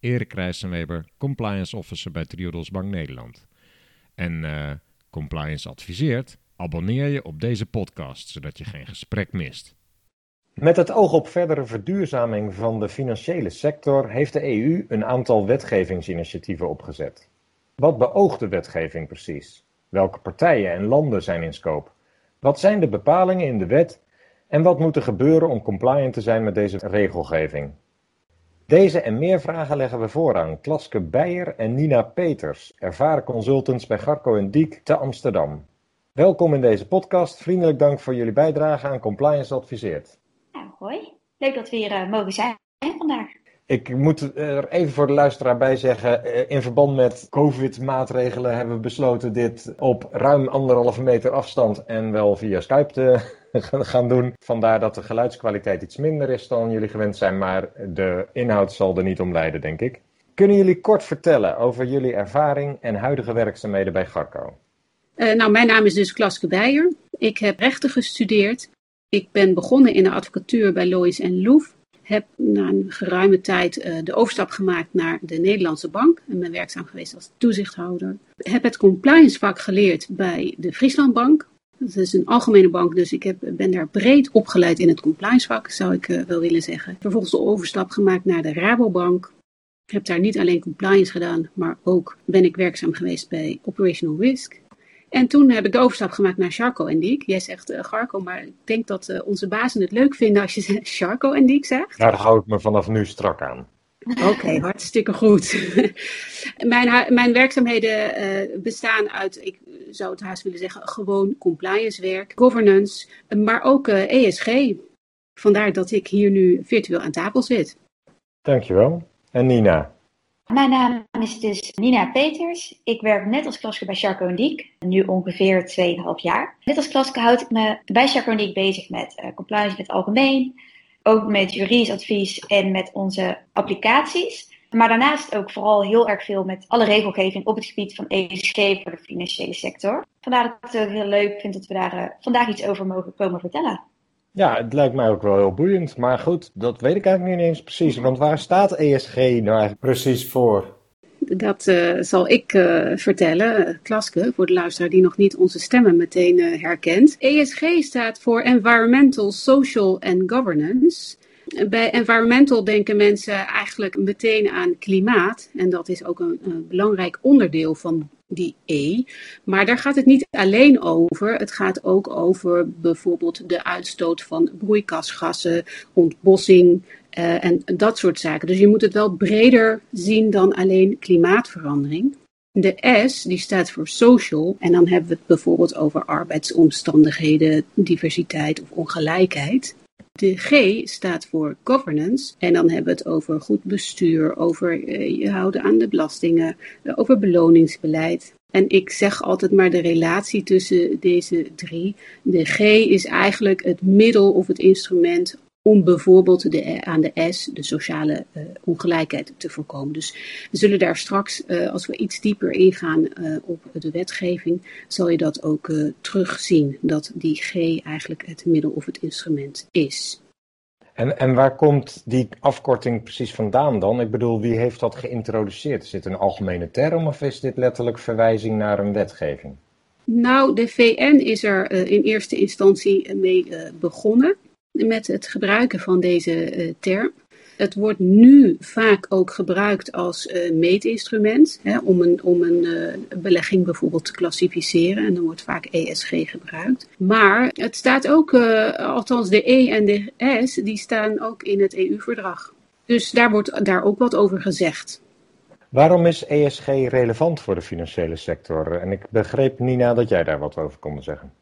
Erik Rijssenweber, compliance officer bij Triodos Bank Nederland. En uh, compliance adviseert, abonneer je op deze podcast, zodat je geen gesprek mist. Met het oog op verdere verduurzaming van de financiële sector heeft de EU een aantal wetgevingsinitiatieven opgezet. Wat beoogt de wetgeving precies? Welke partijen en landen zijn in scope? Wat zijn de bepalingen in de wet en wat moet er gebeuren om compliant te zijn met deze regelgeving? Deze en meer vragen leggen we voor aan Klaske Beijer en Nina Peters, ervaren consultants bij Garco en Diek te Amsterdam. Welkom in deze podcast. Vriendelijk dank voor jullie bijdrage aan Compliance Adviseert. Nou, hoi. Leuk dat we hier uh, mogen zijn vandaag. Ik moet er even voor de luisteraar bij zeggen, eh, in verband met COVID-maatregelen hebben we besloten dit op ruim anderhalve meter afstand en wel via Skype te gaan doen. Vandaar dat de geluidskwaliteit iets minder is dan jullie gewend zijn, maar de inhoud zal er niet om leiden, denk ik. Kunnen jullie kort vertellen over jullie ervaring en huidige werkzaamheden bij Garco? Uh, nou, mijn naam is dus Klaske Beijer. Ik heb rechten gestudeerd. Ik ben begonnen in de advocatuur bij Lois en Loef heb na een geruime tijd uh, de overstap gemaakt naar de Nederlandse bank en ben werkzaam geweest als toezichthouder. Heb het compliance vak geleerd bij de Frieslandbank. Dat is een algemene bank, dus ik heb, ben daar breed opgeleid in het compliance vak, zou ik uh, wel willen zeggen. Vervolgens de overstap gemaakt naar de Rabobank. Ik heb daar niet alleen compliance gedaan, maar ook ben ik werkzaam geweest bij operational risk. En toen heb ik de overstap gemaakt naar Charco en Diek. Jij zegt uh, Garco, maar ik denk dat uh, onze bazen het leuk vinden als je Charco en Diek zegt. Daar hou ik me vanaf nu strak aan. Oké, okay, hartstikke goed. mijn, mijn werkzaamheden uh, bestaan uit, ik zou het haast willen zeggen, gewoon compliance werk, governance, maar ook ESG. Vandaar dat ik hier nu virtueel aan tafel zit. Dankjewel. En Nina? Mijn naam is dus Nina Peters. Ik werk net als Klaske bij Charco Diek, nu ongeveer 2,5 jaar. Net als Klaske houd ik me bij Charco Diek bezig met uh, compliance met het algemeen, ook met juridisch advies en met onze applicaties. Maar daarnaast ook vooral heel erg veel met alle regelgeving op het gebied van ESG voor de financiële sector. Vandaar dat ik het ook heel leuk vind dat we daar uh, vandaag iets over mogen komen vertellen. Ja, het lijkt mij ook wel heel boeiend. Maar goed, dat weet ik eigenlijk niet eens precies. Want waar staat ESG nou eigenlijk precies voor? Dat uh, zal ik uh, vertellen, Klaske, voor de luisteraar die nog niet onze stemmen meteen herkent. ESG staat voor Environmental, Social and Governance. Bij environmental denken mensen eigenlijk meteen aan klimaat. En dat is ook een, een belangrijk onderdeel van die E. Maar daar gaat het niet alleen over. Het gaat ook over bijvoorbeeld de uitstoot van broeikasgassen, ontbossing uh, en dat soort zaken. Dus je moet het wel breder zien dan alleen klimaatverandering. De S die staat voor social en dan hebben we het bijvoorbeeld over arbeidsomstandigheden, diversiteit of ongelijkheid. De G staat voor governance en dan hebben we het over goed bestuur, over uh, je houden aan de belastingen, uh, over beloningsbeleid. En ik zeg altijd maar de relatie tussen deze drie. De G is eigenlijk het middel of het instrument om bijvoorbeeld de, aan de S, de sociale uh, ongelijkheid, te voorkomen. Dus we zullen daar straks, uh, als we iets dieper ingaan uh, op de wetgeving, zal je dat ook terugzien, dat die G eigenlijk het middel of het instrument is. En, en waar komt die afkorting precies vandaan dan? Ik bedoel, wie heeft dat geïntroduceerd? Is dit een algemene term of is dit letterlijk verwijzing naar een wetgeving? Nou, de VN is er in eerste instantie mee begonnen met het gebruiken van deze uh, term. Het wordt nu vaak ook gebruikt als uh, meetinstrument hè, om een, om een uh, belegging bijvoorbeeld te klassificeren. En dan wordt vaak ESG gebruikt. Maar het staat ook, althans de E en de S, die staan ook in het EU-verdrag. Dus daar wordt daar ook wat over gezegd. Waarom is ESG relevant voor de financiële sector? En ik begreep, Nina, dat jij daar wat over kon zeggen.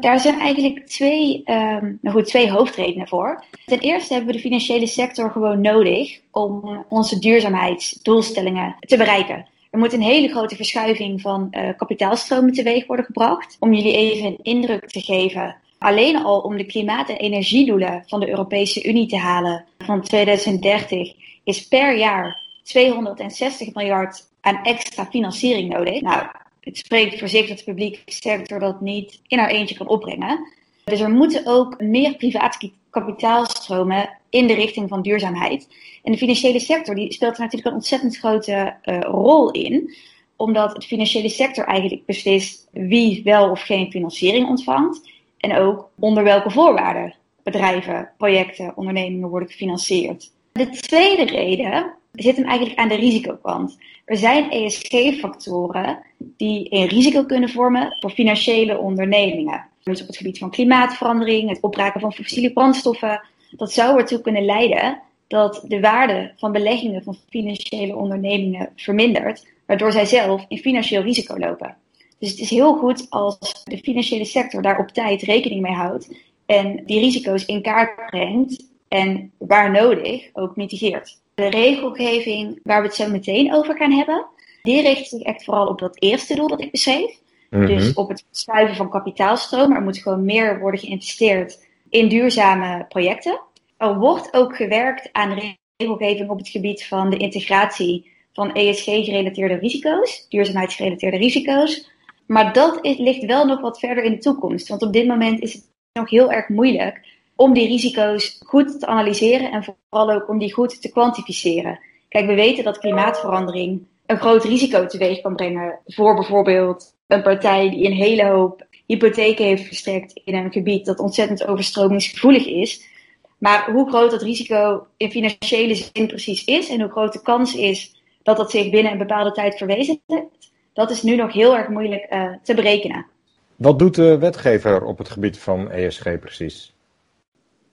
Daar zijn eigenlijk twee, um, nou goed, twee hoofdredenen voor. Ten eerste hebben we de financiële sector gewoon nodig om onze duurzaamheidsdoelstellingen te bereiken. Er moet een hele grote verschuiving van uh, kapitaalstromen teweeg worden gebracht. Om jullie even een indruk te geven. Alleen al om de klimaat- en energiedoelen van de Europese Unie te halen van 2030 is per jaar 260 miljard aan extra financiering nodig. Nou, het spreekt voor zich dat de publieke sector dat niet in haar eentje kan opbrengen. Dus er moeten ook meer private kapitaalstromen in de richting van duurzaamheid. En de financiële sector die speelt er natuurlijk een ontzettend grote uh, rol in, omdat de financiële sector eigenlijk beslist wie wel of geen financiering ontvangt en ook onder welke voorwaarden bedrijven, projecten, ondernemingen worden gefinancierd. De tweede reden zit hem eigenlijk aan de risicokant. Er zijn ESG-factoren die een risico kunnen vormen voor financiële ondernemingen. Dus op het gebied van klimaatverandering, het opraken van fossiele brandstoffen. Dat zou ertoe kunnen leiden dat de waarde van beleggingen van financiële ondernemingen vermindert, waardoor zij zelf in financieel risico lopen. Dus het is heel goed als de financiële sector daar op tijd rekening mee houdt en die risico's in kaart brengt en waar nodig ook mitigeert. De regelgeving waar we het zo meteen over gaan hebben, die richt zich echt vooral op dat eerste doel dat ik beschreef. Mhm. Dus op het schuiven van kapitaalstroom. Er moet gewoon meer worden geïnvesteerd in duurzame projecten. Er wordt ook gewerkt aan regelgeving op het gebied van de integratie van ESG-gerelateerde risico's, duurzaamheidsgerelateerde risico's. Maar dat is, ligt wel nog wat verder in de toekomst. Want op dit moment is het nog heel erg moeilijk om die risico's goed te analyseren en vooral ook om die goed te kwantificeren. Kijk, we weten dat klimaatverandering een groot risico teweeg kan brengen voor bijvoorbeeld een partij die een hele hoop hypotheken heeft verstrekt in een gebied dat ontzettend overstromingsgevoelig is. Maar hoe groot dat risico in financiële zin precies is en hoe groot de kans is dat dat zich binnen een bepaalde tijd verwezenlijkt, dat is nu nog heel erg moeilijk uh, te berekenen. Wat doet de wetgever op het gebied van ESG precies?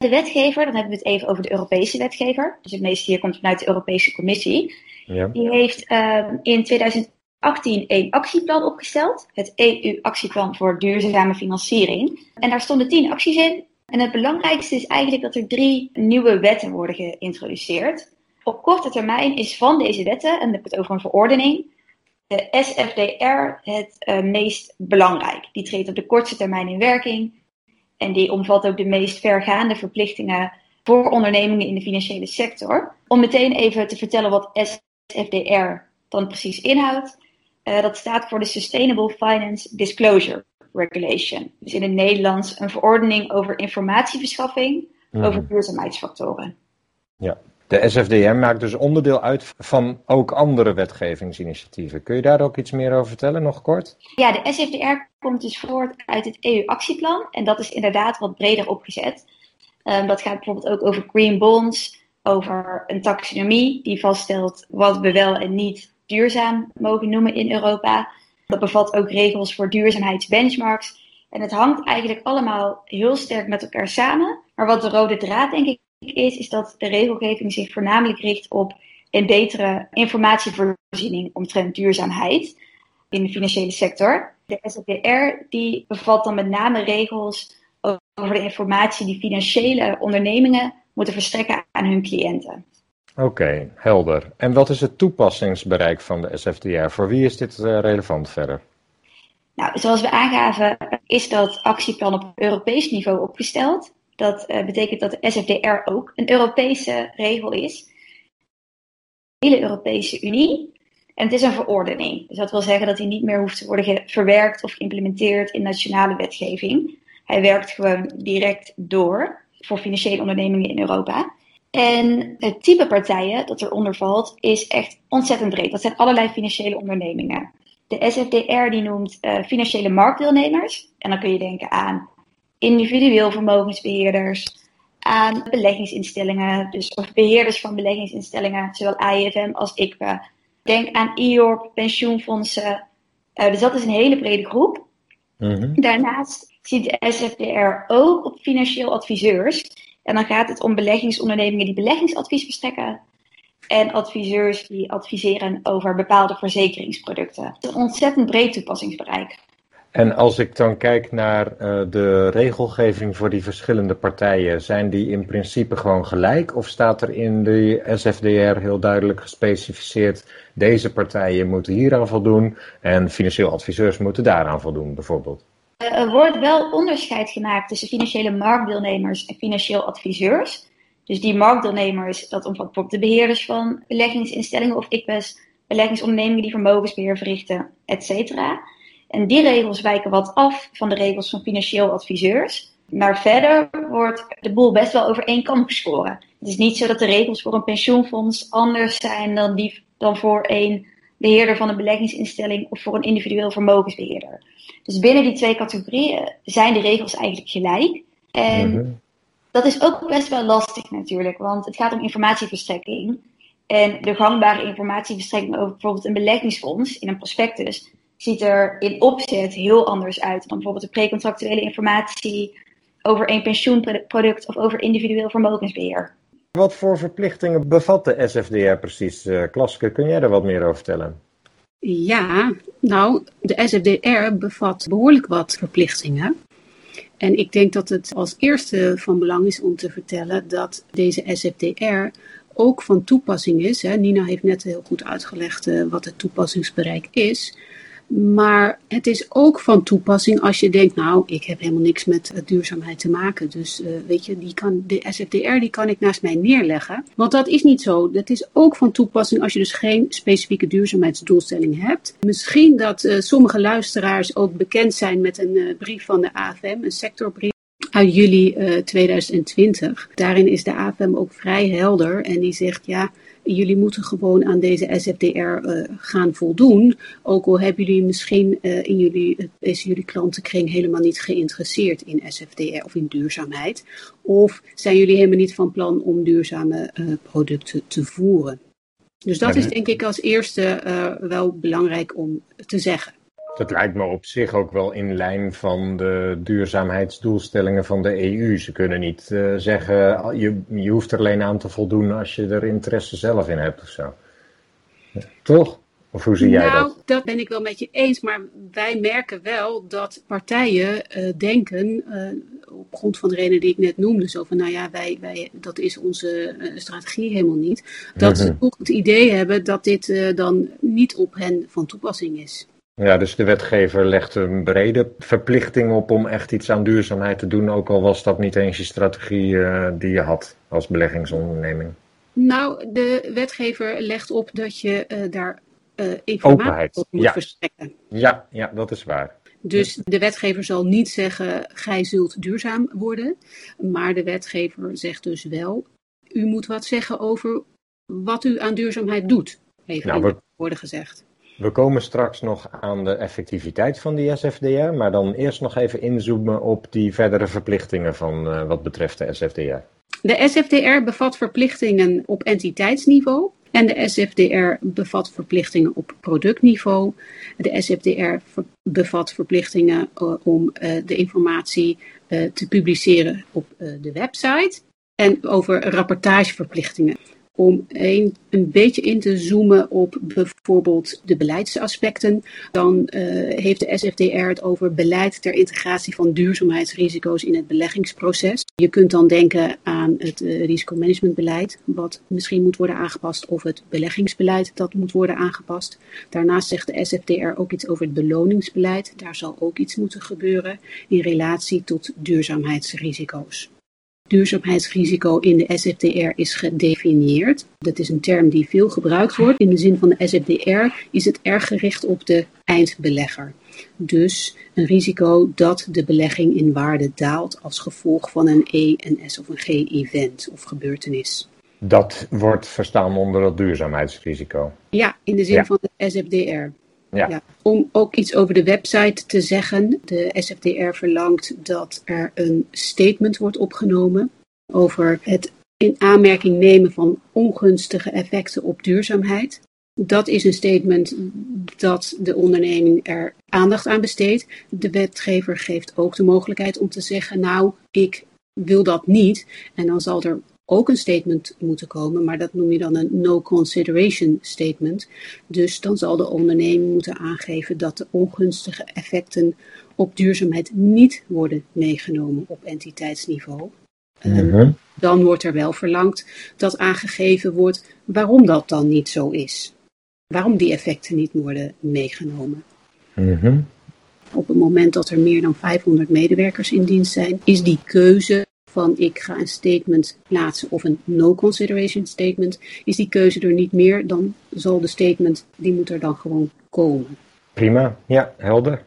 De wetgever, dan hebben we het even over de Europese wetgever. Dus het meeste hier komt vanuit de Europese Commissie. Ja. Die heeft uh, in 2018 een actieplan opgesteld. Het EU-actieplan voor duurzame financiering. En daar stonden tien acties in. En het belangrijkste is eigenlijk dat er drie nieuwe wetten worden geïntroduceerd. Op korte termijn is van deze wetten, en dan heb ik het over een verordening, de SFDR het uh, meest belangrijk. Die treedt op de kortste termijn in werking. En die omvat ook de meest vergaande verplichtingen voor ondernemingen in de financiële sector. Om meteen even te vertellen wat SFDR dan precies inhoudt. Uh, dat staat voor de Sustainable Finance Disclosure Regulation. Dus in het Nederlands een verordening over informatieverschaffing mm. over duurzaamheidsfactoren. Ja, de SFDR maakt dus onderdeel uit van ook andere wetgevingsinitiatieven. Kun je daar ook iets meer over vertellen, nog kort? Ja, de SFDR komt dus voort uit het EU-actieplan. En dat is inderdaad wat breder opgezet. Um, dat gaat bijvoorbeeld ook over green bonds, over een taxonomie die vaststelt wat we wel en niet duurzaam mogen noemen in Europa. Dat bevat ook regels voor duurzaamheidsbenchmarks. En het hangt eigenlijk allemaal heel sterk met elkaar samen. Maar wat de rode draad denk ik is, is dat de regelgeving zich voornamelijk richt op een betere informatievoorziening omtrent duurzaamheid in de financiële sector. De SFDR die bevat dan met name regels over de informatie die financiële ondernemingen moeten verstrekken aan hun cliënten. Oké, helder. En wat is het toepassingsbereik van de SFDR? Voor wie is dit eh, relevant verder? Nou, zoals we aangaven, is dat actieplan op Europees niveau opgesteld. Dat uh, betekent dat de SFDR ook een Europese regel is. De hele Europese Unie. En het is een verordening. Dus dat wil zeggen dat hij niet meer hoeft te worden verwerkt of geïmplementeerd in nationale wetgeving. Hij werkt gewoon direct door voor financiële ondernemingen in Europa. En het type partijen dat eronder valt is echt ontzettend breed. Dat zijn allerlei financiële ondernemingen. De SFDR die noemt uh, financiële marktdeelnemers. En dan kun je denken aan individueel vermogensbeheerders, aan beleggingsinstellingen, dus of beheerders van beleggingsinstellingen, zowel AIFM als ICPE. Denk aan IORP, pensioenfondsen. Uh, dus dat is een hele brede groep. Mhm. Daarnaast ziet de SFDR ook op financieel adviseurs. En dan gaat het om beleggingsondernemingen die beleggingsadvies verstrekken. En adviseurs die adviseren over bepaalde verzekeringsproducten. Het is een ontzettend breed toepassingsbereik. En als ik dan kijk naar uh, de regelgeving voor die verschillende partijen, zijn die in principe gewoon gelijk? Of staat er in de SFDR heel duidelijk gespecificeerd, deze partijen moeten hieraan voldoen en financieel adviseurs moeten daaraan voldoen, bijvoorbeeld? Er wordt wel onderscheid gemaakt tussen financiële marktdeelnemers en financieel adviseurs. Dus die marktdeelnemers, dat omvat bijvoorbeeld de beheerders van beleggingsinstellingen of ICBES, beleggingsondernemingen die vermogensbeheer verrichten, et cetera. En die regels wijken wat af van de regels van financieel adviseurs. Maar verder wordt de boel best wel over één kam gescoren. Het is niet zo dat de regels voor een pensioenfonds anders zijn dan, die, dan voor een beheerder van een beleggingsinstelling of voor een individueel vermogensbeheerder. Dus binnen die twee categorieën zijn de regels eigenlijk gelijk. En mhm. dat is ook best wel lastig natuurlijk, want het gaat om informatieverstrekking. En de gangbare informatieverstrekking over bijvoorbeeld een beleggingsfonds in een prospectus ziet er in opzet heel anders uit dan bijvoorbeeld de precontractuele informatie over een pensioenproduct of over individueel vermogensbeheer. Wat voor verplichtingen bevat de SFDR precies? Uh, Klaske, kun jij daar wat meer over vertellen? Ja, nou, de SFDR bevat behoorlijk wat verplichtingen. En ik denk dat het als eerste van belang is om te vertellen dat deze SFDR ook van toepassing is. Hè. Nina heeft net heel goed uitgelegd uh, wat het toepassingsbereik is. Maar het is ook van toepassing als je denkt, nou, ik heb helemaal niks met uh, duurzaamheid te maken. Dus uh, weet je, die kan, de SFDR die kan ik naast mij neerleggen. Want dat is niet zo. Dat is ook van toepassing als je dus geen specifieke duurzaamheidsdoelstelling hebt. Misschien dat uh, sommige luisteraars ook bekend zijn met een brief van de AFM, een sectorbrief uit juli uh, 2020. Daarin is de AFM ook vrij helder en die zegt ja, jullie moeten gewoon aan deze SFDR uh, eh, gaan voldoen. Ook al hebben jullie misschien uh, in jullie, is jullie klantenkring helemaal niet geïnteresseerd in SFDR of in duurzaamheid. Of zijn jullie helemaal niet van plan om duurzame producten te voeren. Dus dat is denk ik als eerste wel belangrijk om te zeggen. Dat lijkt me op zich ook wel in lijn van de duurzaamheidsdoelstellingen van de EU. Ze kunnen niet uh, zeggen, je, je hoeft er alleen aan te voldoen als je er interesse zelf in hebt of zo. Toch? Of hoe zie jij nou, dat? dat ben ik wel met je eens, maar wij merken wel dat partijen uh, denken, uh, op grond van de reden die ik net noemde, zo van nou ja, wij, wij, dat is onze uh, strategie helemaal niet, dat ze ook het idee hebben dat dit dan niet op hen van toepassing is. Ja, dus de wetgever legt een brede verplichting op om echt iets aan duurzaamheid te doen, ook al was dat niet eens je strategie uh, die je had als beleggingsonderneming. Nou, de wetgever legt op dat je uh, daar uh, informatie Openheid. op moet ja. verstrekken. Ja, ja, dat is waar. Dus de wetgever zal niet zeggen, gij zult duurzaam worden. Maar de wetgever zegt dus wel, u moet wat zeggen over wat u aan duurzaamheid doet. Even nou, in woorden gezegd. We komen straks nog aan de effectiviteit van die SFDR, maar dan eerst nog even inzoomen op die verdere verplichtingen van uh, wat betreft de SFDR. De SFDR bevat verplichtingen op entiteitsniveau en de SFDR bevat verplichtingen op productniveau. De SFDR bevat verplichtingen uh, om uh, de informatie te publiceren op de website en over rapportageverplichtingen om een, een beetje in te zoomen op bijvoorbeeld de beleidsaspecten. Dan uh, heeft de SFDR het over beleid ter integratie van duurzaamheidsrisico's in het beleggingsproces. Je kunt dan denken aan het uh, risicomanagementbeleid, wat misschien moet worden aangepast, of het beleggingsbeleid dat moet worden aangepast. Daarnaast zegt de SFDR ook iets over het beloningsbeleid. Daar zal ook iets moeten gebeuren in relatie tot duurzaamheidsrisico's duurzaamheidsrisico in de SFDR is gedefinieerd. Dat is een term die veel gebruikt wordt. In de zin van de SFDR is het erg gericht op de eindbelegger. Dus een risico dat de belegging in waarde daalt als gevolg van een E, een S of een G-event of gebeurtenis. Dat wordt verstaan onder het duurzaamheidsrisico. Ja, in de zin ja. van de SFDR. Ja. Om ook iets over de website te zeggen. De SFDR verlangt dat er een statement wordt opgenomen over het in aanmerking nemen van ongunstige effecten op duurzaamheid. Dat is een statement dat de onderneming er aandacht aan besteedt. De wetgever geeft ook de mogelijkheid om te zeggen, nou, ik wil dat niet. En dan zal er ook een statement moeten komen, maar dat noem je dan een no consideration statement. Dus dan zal de onderneming moeten aangeven dat de ongunstige effecten op duurzaamheid niet worden meegenomen op entiteitsniveau. Mhm. Dan wordt er wel verlangd dat aangegeven wordt waarom dat dan niet zo is. Waarom die effecten niet worden meegenomen. Mhm. Op het moment dat er meer dan 500 medewerkers in dienst zijn, is die keuze van ik ga een statement plaatsen of een no consideration statement, is die keuze er niet meer, dan zal de statement, die moet er dan gewoon komen. Prima, ja, helder.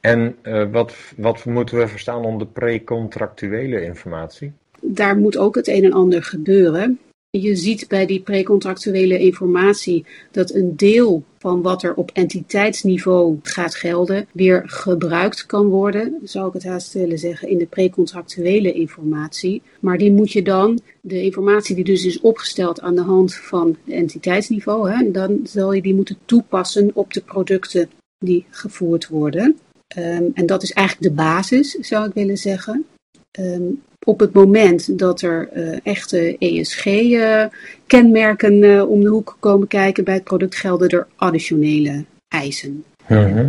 En eh, wat, wat moeten we verstaan onder precontractuele informatie? Daar moet ook het een en ander gebeuren. Je ziet bij die precontractuele informatie dat een deel van wat er op entiteitsniveau gaat gelden, weer gebruikt kan worden, zou ik het haast willen zeggen, in de precontractuele informatie. Maar die moet je dan, de informatie die dus is opgesteld aan de hand van entiteitsniveau, hè, dan zal je die moeten toepassen op de producten die gevoerd worden. Ehm, en dat is eigenlijk de basis, zou ik willen zeggen. Ehm, op het moment dat er uh, echte ESG-kenmerken uh, uh, om de hoek komen kijken bij het product, gelden er additionele eisen.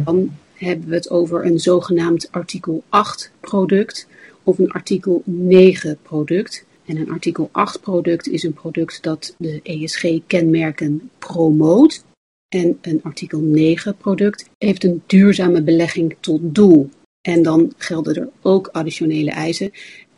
Dan hebben we het over een zogenaamd artikel 8 product of een artikel 9 product. En een artikel 8 product is een product dat de ESG-kenmerken promoot. En een artikel 9 product heeft een duurzame belegging tot doel. En dan gelden er ook additionele eisen.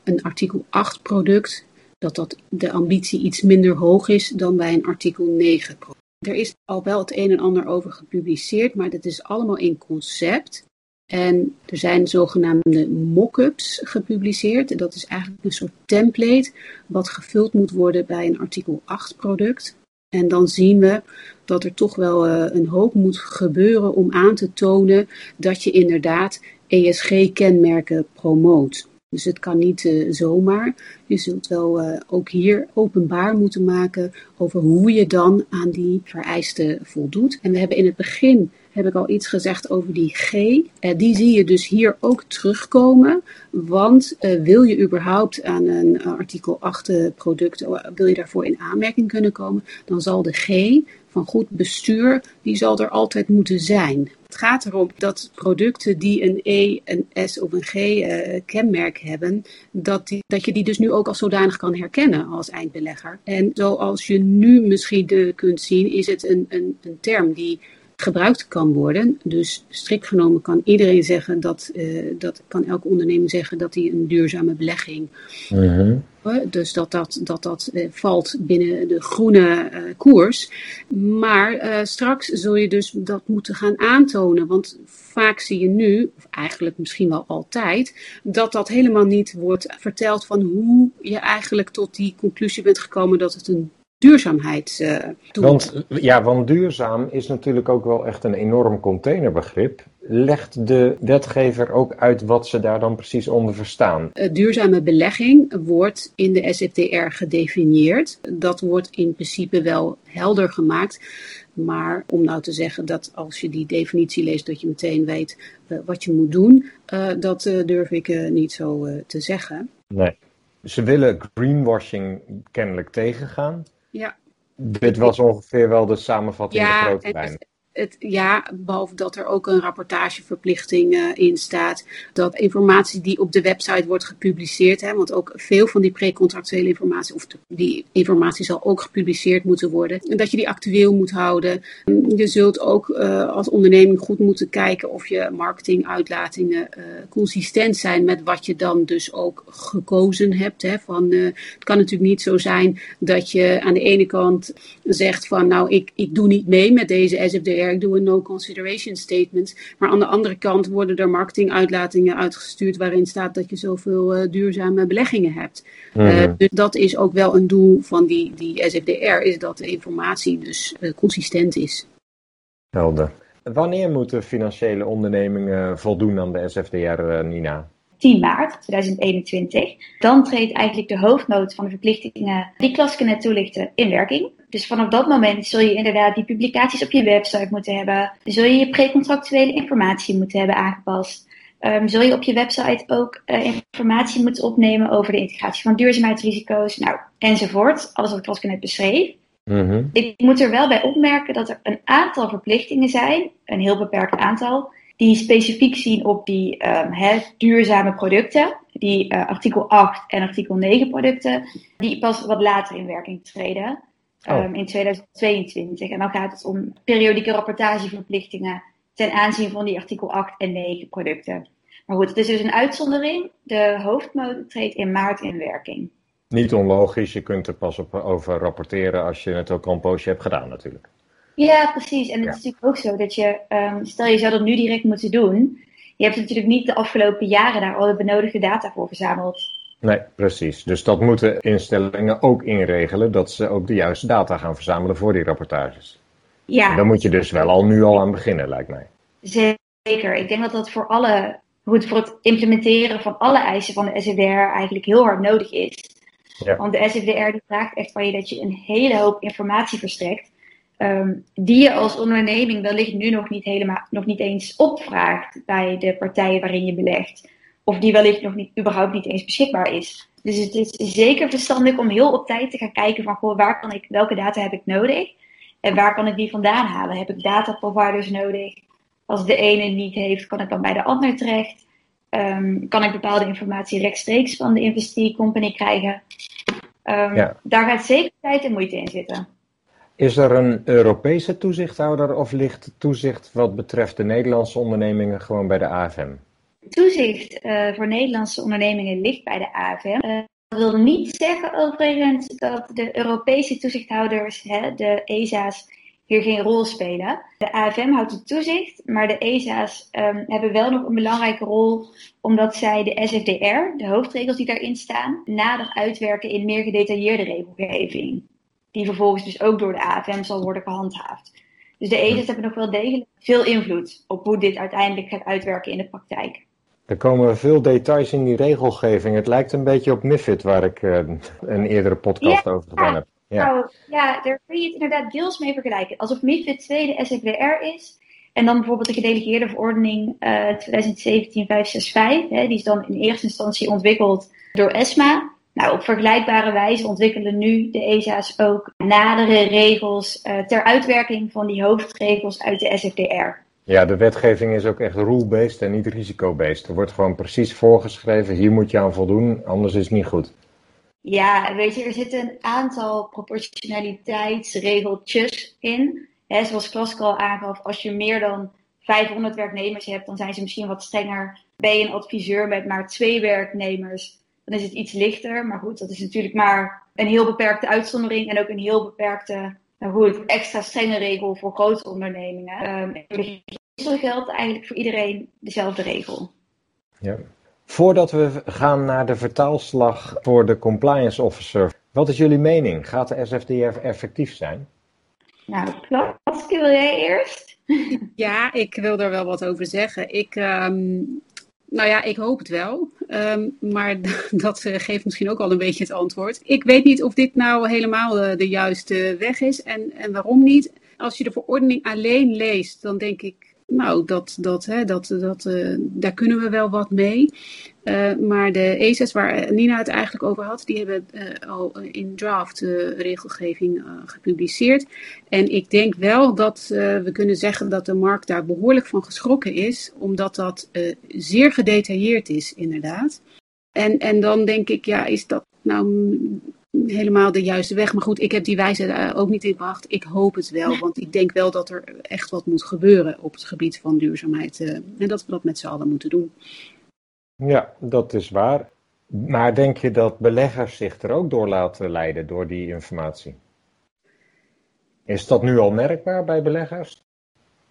Een artikel 8 product, dat, dat de ambitie iets minder hoog is dan bij een artikel 9 product. Er is al wel het een en ander over gepubliceerd, maar dat is allemaal in concept. En er zijn zogenaamde mock-ups gepubliceerd. Dat is eigenlijk een soort template wat gevuld moet worden bij een artikel 8 product. En dan zien we dat er toch wel uh, een hoop moet gebeuren om aan te tonen dat je inderdaad ESG-kenmerken promoot. Dus het kan niet uh, zomaar. Je zult wel uh, ook hier openbaar moeten maken over hoe je dan aan die vereisten voldoet. En we hebben in het begin heb ik al iets gezegd over die G. Uh, die zie je dus hier ook terugkomen. Want wil je überhaupt aan een artikel 8 product, wil je daarvoor in aanmerking kunnen komen, dan zal de G van goed bestuur, die zal er altijd moeten zijn. Het gaat erom dat producten die een E, een S of een G uh, kenmerk hebben, dat, die, dat je die dus nu ook als zodanig kan herkennen als eindbelegger. En zoals je nu misschien de, kunt zien, is het een, een, een term die gebruikt kan worden. Dus strikt genomen kan iedereen zeggen dat, uh, dat kan elke onderneming zeggen dat hij een duurzame belegging. Mm-hmm. Dus dat dat, dat, dat uh, valt binnen de groene uh, koers. Maar straks zul je dus dat moeten gaan aantonen. Want vaak zie je nu, of eigenlijk misschien wel altijd, dat dat helemaal niet wordt verteld van hoe je eigenlijk tot die conclusie bent gekomen dat het een duurzaamheidsdoel. Want, ja, want duurzaam is natuurlijk ook wel echt een enorm containerbegrip. Legt de wetgever ook uit wat ze daar dan precies onder verstaan? Uh, duurzame belegging wordt in de SFDR gedefinieerd. Dat wordt in principe wel helder gemaakt. Maar om nou te zeggen dat als je die definitie leest, dat je meteen weet uh, wat je moet doen, uh, dat durf ik niet zo te zeggen. Nee. Ze willen greenwashing kennelijk tegengaan. Ja. Dit was ongeveer wel de samenvatting ja, in de grote lijn. Het, ja, behalve dat er ook een rapportageverplichting uh, in staat. Dat informatie die op de website wordt gepubliceerd, hè, want ook veel van die precontractuele informatie, of die informatie zal ook gepubliceerd moeten worden. En dat je die actueel moet houden. Je zult ook uh, als onderneming goed moeten kijken of je marketinguitlatingen uh, consistent zijn met wat je dan dus ook gekozen hebt. Hè, van, het kan natuurlijk niet zo zijn dat je aan de ene kant zegt van nou ik, ik doe niet mee met deze SFDR ik doe een no consideration statement. Maar aan de andere kant worden er marketinguitlatingen uitgestuurd waarin staat dat je zoveel uh, duurzame beleggingen hebt. Mm-hmm. Uh, dus dat is ook wel een doel van die, die SFDR, is dat de informatie dus uh, consistent is. Helder. Wanneer moeten financiële ondernemingen voldoen aan de SFDR, Nina? 10 maart 2021. Dan treedt eigenlijk de hoofdnoot van de verplichtingen die Klaske net toelichtte in werking. Dus vanaf dat moment zul je inderdaad die publicaties op je website moeten hebben. Zul je je precontractuele informatie moeten hebben aangepast. um, zul je op je website ook uh, informatie moeten opnemen over de integratie van duurzaamheidsrisico's, nou, enzovoort. Alles wat ik net beschreef. Mm Ik moet er wel bij opmerken dat er een aantal verplichtingen zijn, een heel beperkt aantal, die specifiek zien op die um, duurzame producten, die uh, artikel 8 en artikel 9 producten, die pas wat later in werking treden. Oh. Um, in 2022. En dan gaat het om periodieke rapportageverplichtingen ten aanzien van die artikel 8 en 9 producten. Maar goed, het is dus een uitzondering. De hoofdmode treedt in maart in werking. Niet onlogisch, je kunt er pas op, over rapporteren als je het ook al een poosje hebt gedaan natuurlijk. Ja, precies. En het is natuurlijk ook zo dat je, um, stel je zou dat nu direct moeten doen. Je hebt natuurlijk niet de afgelopen jaren daar al de benodigde data voor verzameld. Nee, precies. Dus dat moeten instellingen ook inregelen, dat ze ook de juiste data gaan verzamelen voor die rapportages. Ja. En daar moet je dus wel al nu al aan beginnen, lijkt mij. Zeker. Ik denk dat dat voor alle, goed, voor het implementeren van alle eisen van de SFDR eigenlijk heel hard nodig is. Ja. Want de SFDR die vraagt echt van je dat je een hele hoop informatie verstrekt. Ehm, die je als onderneming wellicht nu nog niet, helemaal, nog niet eens opvraagt bij de partijen waarin je belegt. Of die wellicht nog niet, überhaupt niet eens beschikbaar is. Dus het is zeker verstandig om heel op tijd te gaan kijken van goh, waar kan ik, welke data heb ik nodig? En waar kan ik die vandaan halen? Heb ik data providers nodig? Als de ene niet heeft, kan ik dan bij de ander terecht? Um, kan ik bepaalde informatie rechtstreeks van de investiecompany krijgen? Um, Daar gaat zeker tijd en moeite in zitten. Is er een Europese toezichthouder of ligt toezicht wat betreft de Nederlandse ondernemingen gewoon bij de AFM? Toezicht uh, voor Nederlandse ondernemingen ligt bij de AFM. Uh, dat wil niet zeggen overigens dat de Europese toezichthouders, hè, de ESA's, hier geen rol spelen. De AFM houdt het toezicht, maar de ESA's um, hebben wel nog een belangrijke rol, omdat zij de SFDR, de hoofdregels die daarin staan, nader uitwerken in meer gedetailleerde regelgeving. Die vervolgens dus ook door de AFM zal worden gehandhaafd. Dus de ESA's hebben nog wel degelijk veel invloed op hoe dit uiteindelijk gaat uitwerken in de praktijk. Er komen veel details in die regelgeving. Het lijkt een beetje op MIFID, waar ik uh, een eerdere podcast over gedaan heb. Ja. Nou, ja, daar kun je het inderdaad deels mee vergelijken. Alsof MIFID 2 de SFWR is. En dan bijvoorbeeld de gedelegeerde verordening uh, 2017-565. Hè, die is dan in eerste instantie ontwikkeld door ESMA. Nou, op vergelijkbare wijze ontwikkelen nu de ESA's ook nadere regels uh, ter uitwerking van die hoofdregels uit de SFDR. Ja, de wetgeving is ook echt rule-based en niet risico-based. Er wordt gewoon precies voorgeschreven, hier moet je aan voldoen, anders is het niet goed. Ja, weet je, er zitten een aantal proportionaliteitsregeltjes in. He, zoals Klaske al aangaf, als je meer dan 500 werknemers hebt, dan zijn ze misschien wat strenger. Ben je een adviseur met maar twee werknemers, dan is het iets lichter. Maar goed, dat is natuurlijk maar een heel beperkte uitzondering en ook een heel beperkte nou goed, extra strenge regel voor grote ondernemingen. Um, zo geldt eigenlijk voor iedereen dezelfde regel. Ja. Voordat we gaan naar de vertaalslag voor de compliance officer, wat is jullie mening? Gaat de SFDR effectief zijn? Nou, Klaas, wil jij eerst? Ja, ik wil daar wel wat over zeggen. Ik, um, nou ja, ik hoop het wel. Um, maar dat uh, geeft misschien ook al een beetje het antwoord. Ik weet niet of dit nou helemaal uh, de juiste weg is en, en waarom niet. Als je de verordening alleen leest, dan denk ik nou, dat, dat, hè, dat, dat, uh, daar kunnen we wel wat mee. Uh, maar de ESA's waar Nina het eigenlijk over had, die hebben uh, al in draft regelgeving gepubliceerd. En ik denk wel dat we kunnen zeggen dat de markt daar behoorlijk van geschrokken is, omdat dat zeer gedetailleerd is, inderdaad. En, en dan denk ik, ja, is dat nou helemaal de juiste weg. Maar goed, ik heb die wijze uh, ook niet ingebracht. Ik hoop het wel, want ik denk wel dat er echt wat moet gebeuren op het gebied van duurzaamheid. Uh, en dat we dat met z'n allen moeten doen. Ja, dat is waar. Maar denk je dat beleggers zich er ook door laten leiden door die informatie? Is dat nu al merkbaar bij beleggers?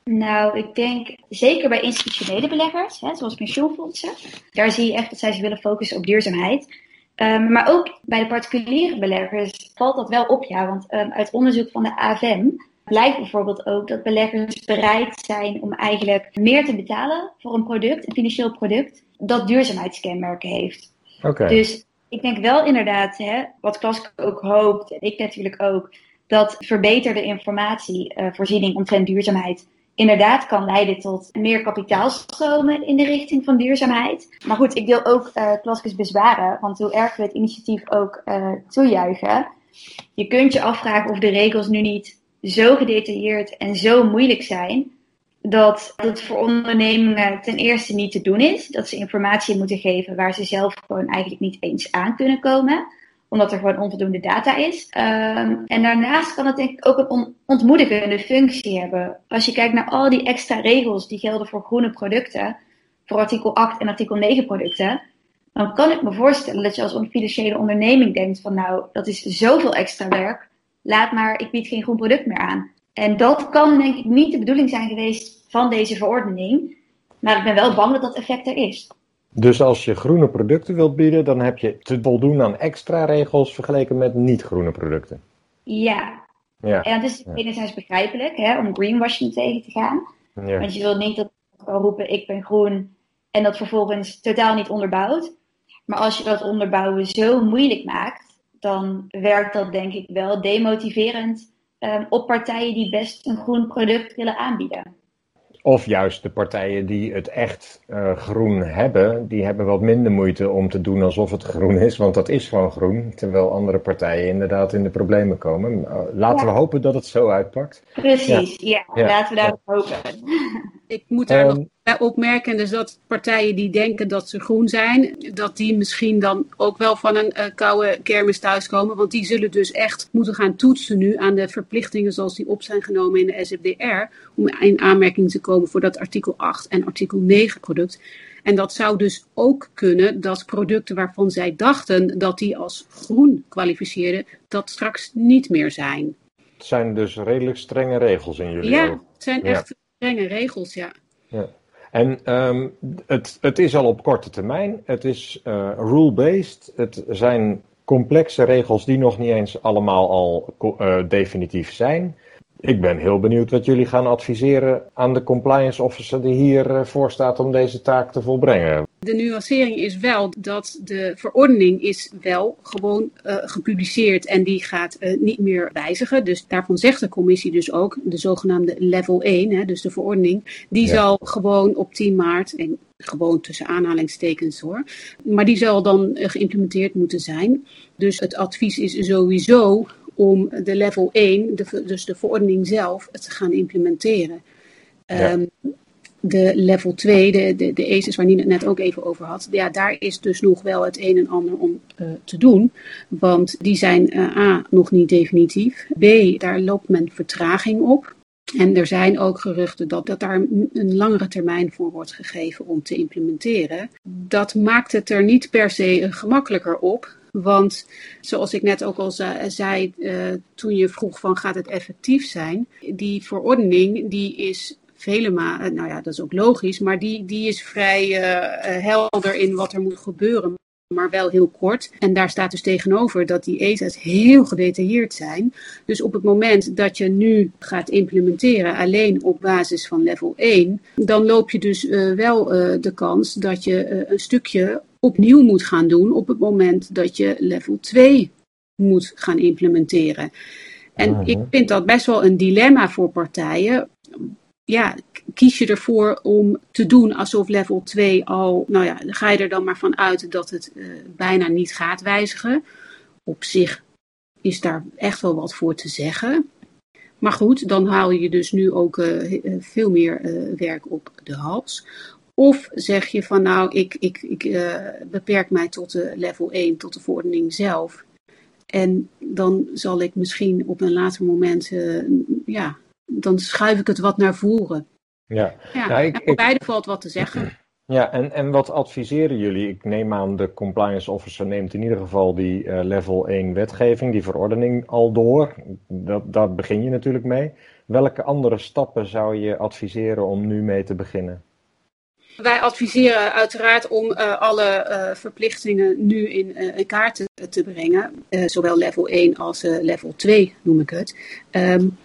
Nou, ik denk zeker bij institutionele beleggers, hè, zoals pensioenfondsen. Daar zie je echt dat zij zich willen focussen op duurzaamheid. Um, maar ook bij de particuliere beleggers valt dat wel op, ja. Want um, uit onderzoek van de AFM blijkt bijvoorbeeld ook dat beleggers bereid zijn om eigenlijk meer te betalen voor een product, een financieel product, dat duurzaamheidskenmerken heeft. Okay. Dus ik denk wel inderdaad, hè, wat Klaske ook hoopt, en ik natuurlijk ook, dat verbeterde informatievoorziening uh, omtrent duurzaamheid inderdaad kan leiden tot meer kapitaalstromen in de richting van duurzaamheid. Maar goed, ik deel ook uh, bezwaren, want hoe erg we het initiatief ook uh, toejuichen, je kunt je afvragen of de regels nu niet zo gedetailleerd en zo moeilijk zijn dat het voor ondernemingen ten eerste niet te doen is. Dat ze informatie moeten geven waar ze zelf gewoon eigenlijk niet eens aan kunnen komen. Omdat er gewoon onvoldoende data is. Ehm, en daarnaast kan het denk ik ook een ontmoedigende functie hebben. Als je kijkt naar al die extra regels die gelden voor groene producten. Voor artikel 8 en artikel 9 producten. Dan kan ik me voorstellen dat je als financiële onderneming denkt van nou, dat is zoveel extra werk. Laat maar, ik bied geen groen product meer aan. En dat kan denk ik niet de bedoeling zijn geweest van deze verordening. Maar ik ben wel bang dat dat effect er is. Dus als je groene producten wilt bieden, dan heb je te voldoen aan extra regels vergeleken met niet-groene producten. Ja. ja. En dat is enerzijds begrijpelijk hè, om greenwashing tegen te gaan. Ja. Want je wil niet dat kan roepen ik ben groen en dat vervolgens totaal niet onderbouwt. Maar als je dat onderbouwen zo moeilijk maakt, dan werkt dat denk ik wel demotiverend um, op partijen die best een groen product willen aanbieden. Of juist de partijen die het echt uh, groen hebben, die hebben wat minder moeite om te doen alsof het groen is, want dat is gewoon groen. Terwijl andere partijen inderdaad in de problemen komen. Uh, laten we hopen dat het zo uitpakt. Precies, ja, ja. laten we daarop hopen. Ik moet daar um, nog opmerken, dus dat partijen die denken dat ze groen zijn, dat die misschien dan ook wel van een uh, koude kermis thuiskomen. Want die zullen dus echt moeten gaan toetsen nu aan de verplichtingen zoals die op zijn genomen in de SFDR. Om in aanmerking te komen voor dat artikel 8 en artikel 9 product. En dat zou dus ook kunnen dat producten waarvan zij dachten dat die als groen kwalificeerden, dat straks niet meer zijn. Het zijn dus redelijk strenge regels in jullie Ja, ogen. het zijn echt strenge regels, ja. ja. En um, het, het is al op korte termijn. Het is uh, rule-based. Het zijn complexe regels die nog niet eens allemaal al uh, definitief zijn. Ik ben heel benieuwd wat jullie gaan adviseren aan de compliance officer die hiervoor uh, staat om deze taak te volbrengen. De nuancering is wel dat de verordening is wel gewoon uh, gepubliceerd en die gaat uh, niet meer wijzigen. Dus daarvan zegt de commissie dus ook, de zogenaamde level 1, hè, dus de verordening, die ja. zal gewoon op 10 maart, en gewoon tussen aanhalingstekens hoor, maar die zal dan uh, geïmplementeerd moeten zijn. Dus het advies is sowieso om de level 1, de, dus de verordening zelf, te gaan implementeren. Ja. Um, de level 2, de, de, de ACES waar Nina het net ook even over had, ja, daar is dus nog wel het een en ander om uh, te doen. Want die zijn uh, A, nog niet definitief. B, daar loopt men vertraging op. En er zijn ook geruchten dat, dat daar een langere termijn voor wordt gegeven om te implementeren. Dat maakt het er niet per se gemakkelijker op. Want zoals ik net ook al zei, uh, toen je vroeg van gaat het effectief zijn, die verordening die is vele malen, nou ja, dat is ook logisch, maar die, die is vrij uh, helder in wat er moet gebeuren, maar wel heel kort. En daar staat dus tegenover dat die ESA's heel gedetailleerd zijn. Dus op het moment dat je nu gaat implementeren alleen op basis van level 1, dan loop je dus wel de kans dat je een stukje opnieuw moet gaan doen op het moment dat je level 2 moet gaan implementeren. En uh -huh. ik vind dat best wel een dilemma voor partijen ja, kies je ervoor om te doen alsof level 2 al, nou ja, ga je er dan maar van uit dat het uh, bijna niet gaat wijzigen. Op zich is daar echt wel wat voor te zeggen. Maar goed, dan haal je dus nu ook uh, veel meer uh, werk op de hals. Of zeg je van nou, ik, ik, ik beperk mij tot de level 1, tot de verordening zelf. En dan zal ik misschien op een later moment ja, dan schuif ik het wat naar voren. Ja, ja, ik, en voor ik, beide valt wat te zeggen. Ja, en, en wat adviseren jullie? Ik neem aan, de compliance officer neemt in ieder geval die uh, level 1 wetgeving, die verordening al door. Dat, daar begin je natuurlijk mee. Welke andere stappen zou je adviseren om nu mee te beginnen? Wij adviseren uiteraard om uh, alle uh, verplichtingen nu in, in kaart te, brengen. zowel level 1 als level 2 noem ik het. Um,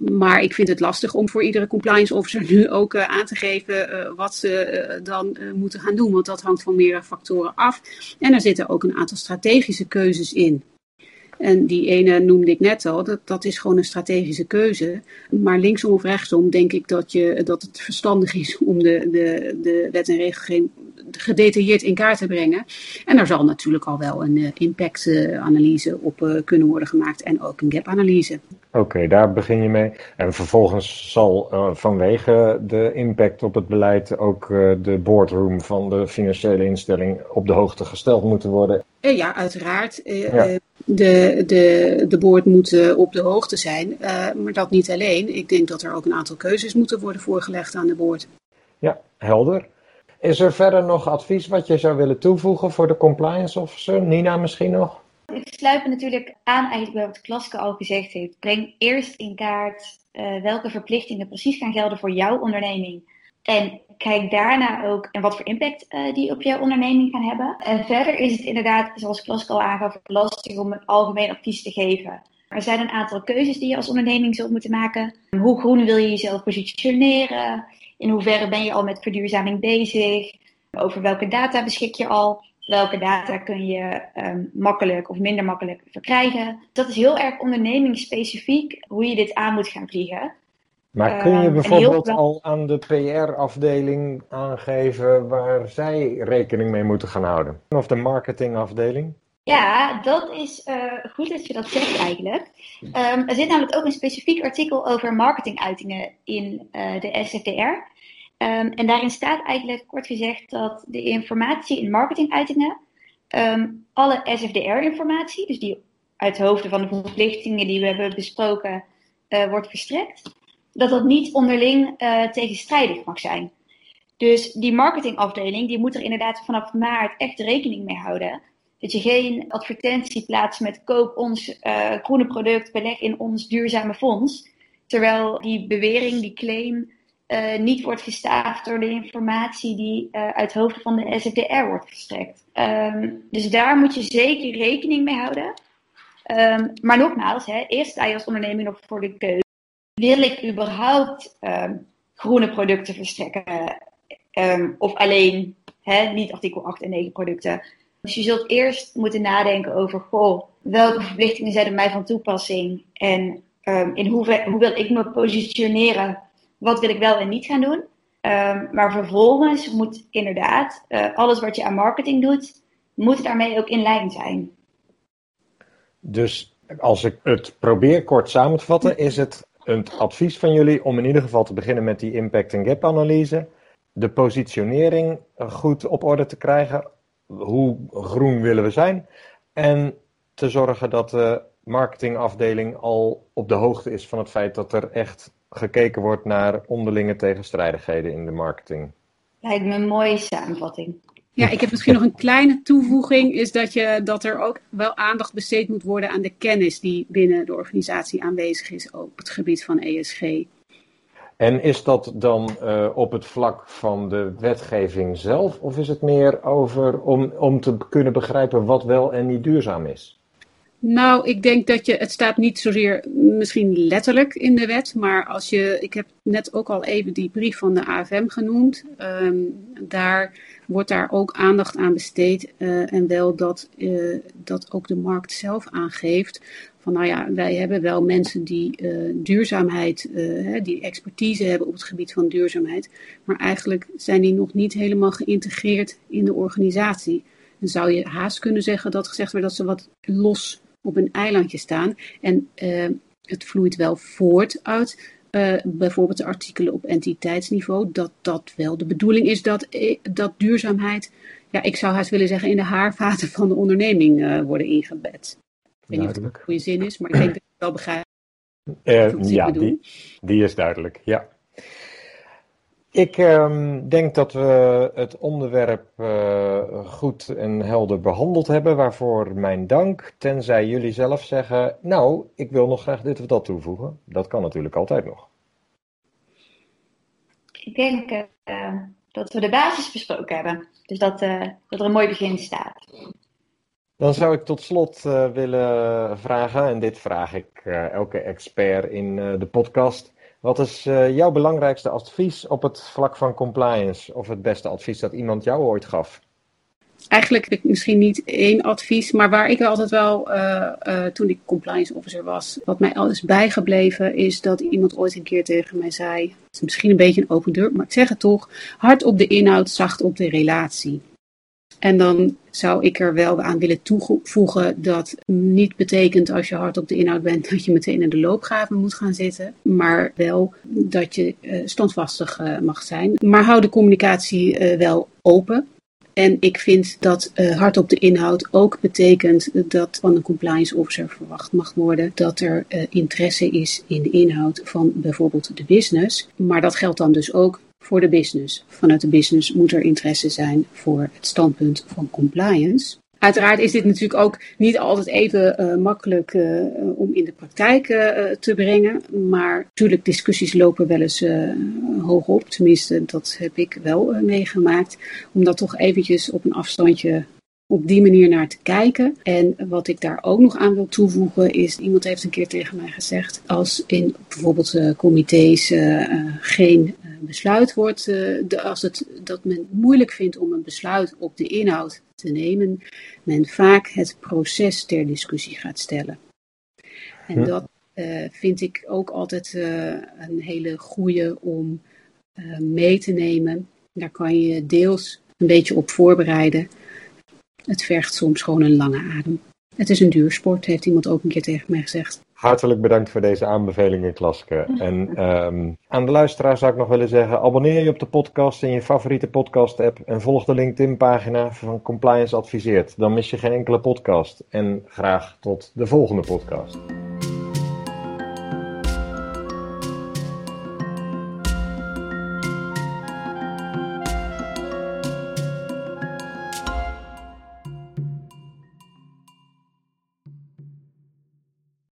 maar ik vind het lastig om voor iedere compliance officer nu ook aan te geven wat ze dan moeten gaan doen. Want dat hangt van meerdere factoren af. En er zitten ook een aantal strategische keuzes in. En die ene noemde ik net al, dat, dat is gewoon een strategische keuze. Maar linksom of rechtsom denk ik dat, je, dat het verstandig is om de, de, de wet en regelgeving gedetailleerd in kaart te brengen. En er zal natuurlijk al wel een uh, impactanalyse op uh, kunnen worden gemaakt en ook een gap-analyse. Oké, daar begin je mee. En vervolgens zal uh, vanwege de impact op het beleid ook de boardroom van de financiële instelling op de hoogte gesteld moeten worden. ja, uiteraard. Ja. De, de, de board moet op de hoogte zijn, maar dat niet alleen. Ik denk dat er ook een aantal keuzes moeten worden voorgelegd aan de board. Ja, helder. Is er verder nog advies wat je zou willen toevoegen voor de compliance officer? Nina misschien nog? Ik sluit me natuurlijk aan eigenlijk bij wat Klaske al gezegd heeft. Breng eerst in kaart uh, welke verplichtingen precies gaan gelden voor jouw onderneming. En kijk daarna ook en wat voor impact uh, die op jouw onderneming gaan hebben. En verder is het inderdaad, zoals Klaske al aangaf, lastig om een algemeen advies te geven. Er zijn een aantal keuzes die je als onderneming zult moeten maken. Hoe groen wil je jezelf positioneren? In hoeverre ben je al met verduurzaming bezig? Over welke data beschik je al? Welke data kun je um, makkelijk of minder makkelijk verkrijgen? Dat is heel erg ondernemingsspecifiek hoe je dit aan moet gaan vliegen. Maar kun je bijvoorbeeld al aan de PR-afdeling aangeven waar zij rekening mee moeten gaan houden? Of de marketingafdeling? Ja, dat is uh, goed dat je dat zegt eigenlijk. Um, er zit namelijk ook een specifiek artikel over marketinguitingen in uh, de SFDR. Um, en daarin staat eigenlijk kort gezegd dat de informatie in marketinguitingen, um, alle SFDR-informatie, dus die uit hoofden van de verplichtingen die we hebben besproken, uh, wordt verstrekt, dat dat niet onderling uh, tegenstrijdig mag zijn. Dus die marketingafdeling die moet er inderdaad vanaf maart echt rekening mee houden dat je geen advertentie plaatst met koop ons uh, groene product, beleg in ons duurzame fonds. Terwijl die bewering, die claim, uh, niet wordt gestaafd door de informatie die uit hoofden van de SFDR wordt gestrekt. Um, dus daar moet je zeker rekening mee houden. Um, maar nogmaals, hè, eerst sta je als onderneming nog voor de keuze. Wil ik überhaupt um, groene producten verstrekken? of alleen hè, niet artikel 8 en 9 producten? Dus je zult eerst moeten nadenken over, goh, welke verplichtingen zijn er mij van toepassing en um, in hoever, hoe wil ik me positioneren, wat wil ik wel en niet gaan doen. Maar vervolgens moet inderdaad uh, alles wat je aan marketing doet, moet daarmee ook in lijn zijn. Dus als ik het probeer kort samen te vatten, is het een advies van jullie om in ieder geval te beginnen met die impact en gap analyse, de positionering goed op orde te krijgen, hoe groen willen we zijn. En te zorgen dat de marketingafdeling al op de hoogte is van het feit dat er echt gekeken wordt naar onderlinge tegenstrijdigheden in de marketing. Lijkt me een mooie samenvatting. Ja, ik heb misschien nog een kleine toevoeging, is dat, je, dat er ook wel aandacht besteed moet worden aan de kennis die binnen de organisatie aanwezig is op het gebied van ESG. En is dat dan uh, op het vlak van de wetgeving zelf, of is het meer over om, om te kunnen begrijpen wat wel en niet duurzaam is? Nou, ik denk dat je, het staat niet zozeer misschien letterlijk in de wet, maar als je, ik heb net ook al even die brief van de AFM genoemd, um, daar wordt daar ook aandacht aan besteed uh, en wel dat, uh, dat ook de markt zelf aangeeft van nou ja, wij hebben wel mensen die uh, duurzaamheid, die expertise hebben op het gebied van duurzaamheid, maar eigenlijk zijn die nog niet helemaal geïntegreerd in de organisatie. Dan zou je haast kunnen zeggen dat gezegd wordt dat ze wat los op een eilandje staan. En uh, het vloeit wel voort uit bijvoorbeeld de artikelen op entiteitsniveau, dat dat wel de bedoeling is dat, dat duurzaamheid, ja, ik zou haast willen zeggen, in de haarvaten van de onderneming worden ingebed. Ik weet niet of het een goede zin is, maar ik denk dat het wel begrijpt. Uh, ja, die, die, is duidelijk, ja. Ik um, denk dat we het onderwerp uh, goed en helder behandeld hebben, waarvoor mijn dank. Tenzij jullie zelf zeggen, nou, ik wil nog graag dit of dat toevoegen. Dat kan natuurlijk altijd nog. Ik denk uh, dat we de basis besproken hebben. Dus dat, dat er een mooi begin staat. Dan zou ik tot slot willen vragen, en dit vraag ik elke expert in de podcast. Wat is jouw belangrijkste advies op het vlak van compliance? Of het beste advies dat iemand jou ooit gaf? eigenlijk misschien niet één advies, maar waar ik altijd wel, uh, uh, toen ik compliance officer was, wat mij al is bijgebleven, is dat iemand ooit een keer tegen mij zei, het is misschien een beetje een open deur, maar ik zeg het toch, hard op de inhoud, zacht op de relatie. En dan zou ik er wel aan willen toevoegen dat niet betekent als je hard op de inhoud bent dat je meteen in de loopgraven moet gaan zitten, maar wel dat je uh, standvastig uh, mag zijn. Maar hou de communicatie uh, wel open. En ik vind dat hard op de inhoud ook betekent dat van een compliance officer verwacht mag worden dat er interesse is in de inhoud van bijvoorbeeld de business. Maar dat geldt dan dus ook voor de business. Vanuit de business moet er interesse zijn voor het standpunt van compliance. Uiteraard is dit natuurlijk ook niet altijd even uh, makkelijk uh, om in de praktijk te brengen. Maar natuurlijk, discussies lopen wel eens hoog op. Tenminste, dat heb ik wel meegemaakt. Om dat toch eventjes op een afstandje op die manier naar te kijken. En wat ik daar ook nog aan wil toevoegen is, iemand heeft een keer tegen mij gezegd, als in bijvoorbeeld comité's geen besluit wordt, de, als het, dat men moeilijk vindt om een besluit op de inhoud te nemen, men vaak het proces ter discussie gaat stellen. En dat uh, vind ik ook altijd uh, een hele goede om uh, mee te nemen. Daar kan je deels een beetje op voorbereiden. Het vergt soms gewoon een lange adem. Het is een duursport, heeft iemand ook een keer tegen mij gezegd. Hartelijk bedankt voor deze aanbevelingen, Klaske. En um, aan de luisteraar zou ik nog willen zeggen: abonneer je op de podcast in je favoriete podcast-app en volg de LinkedIn-pagina van Compliance Adviseert. Dan mis je geen enkele podcast. En graag tot de volgende podcast.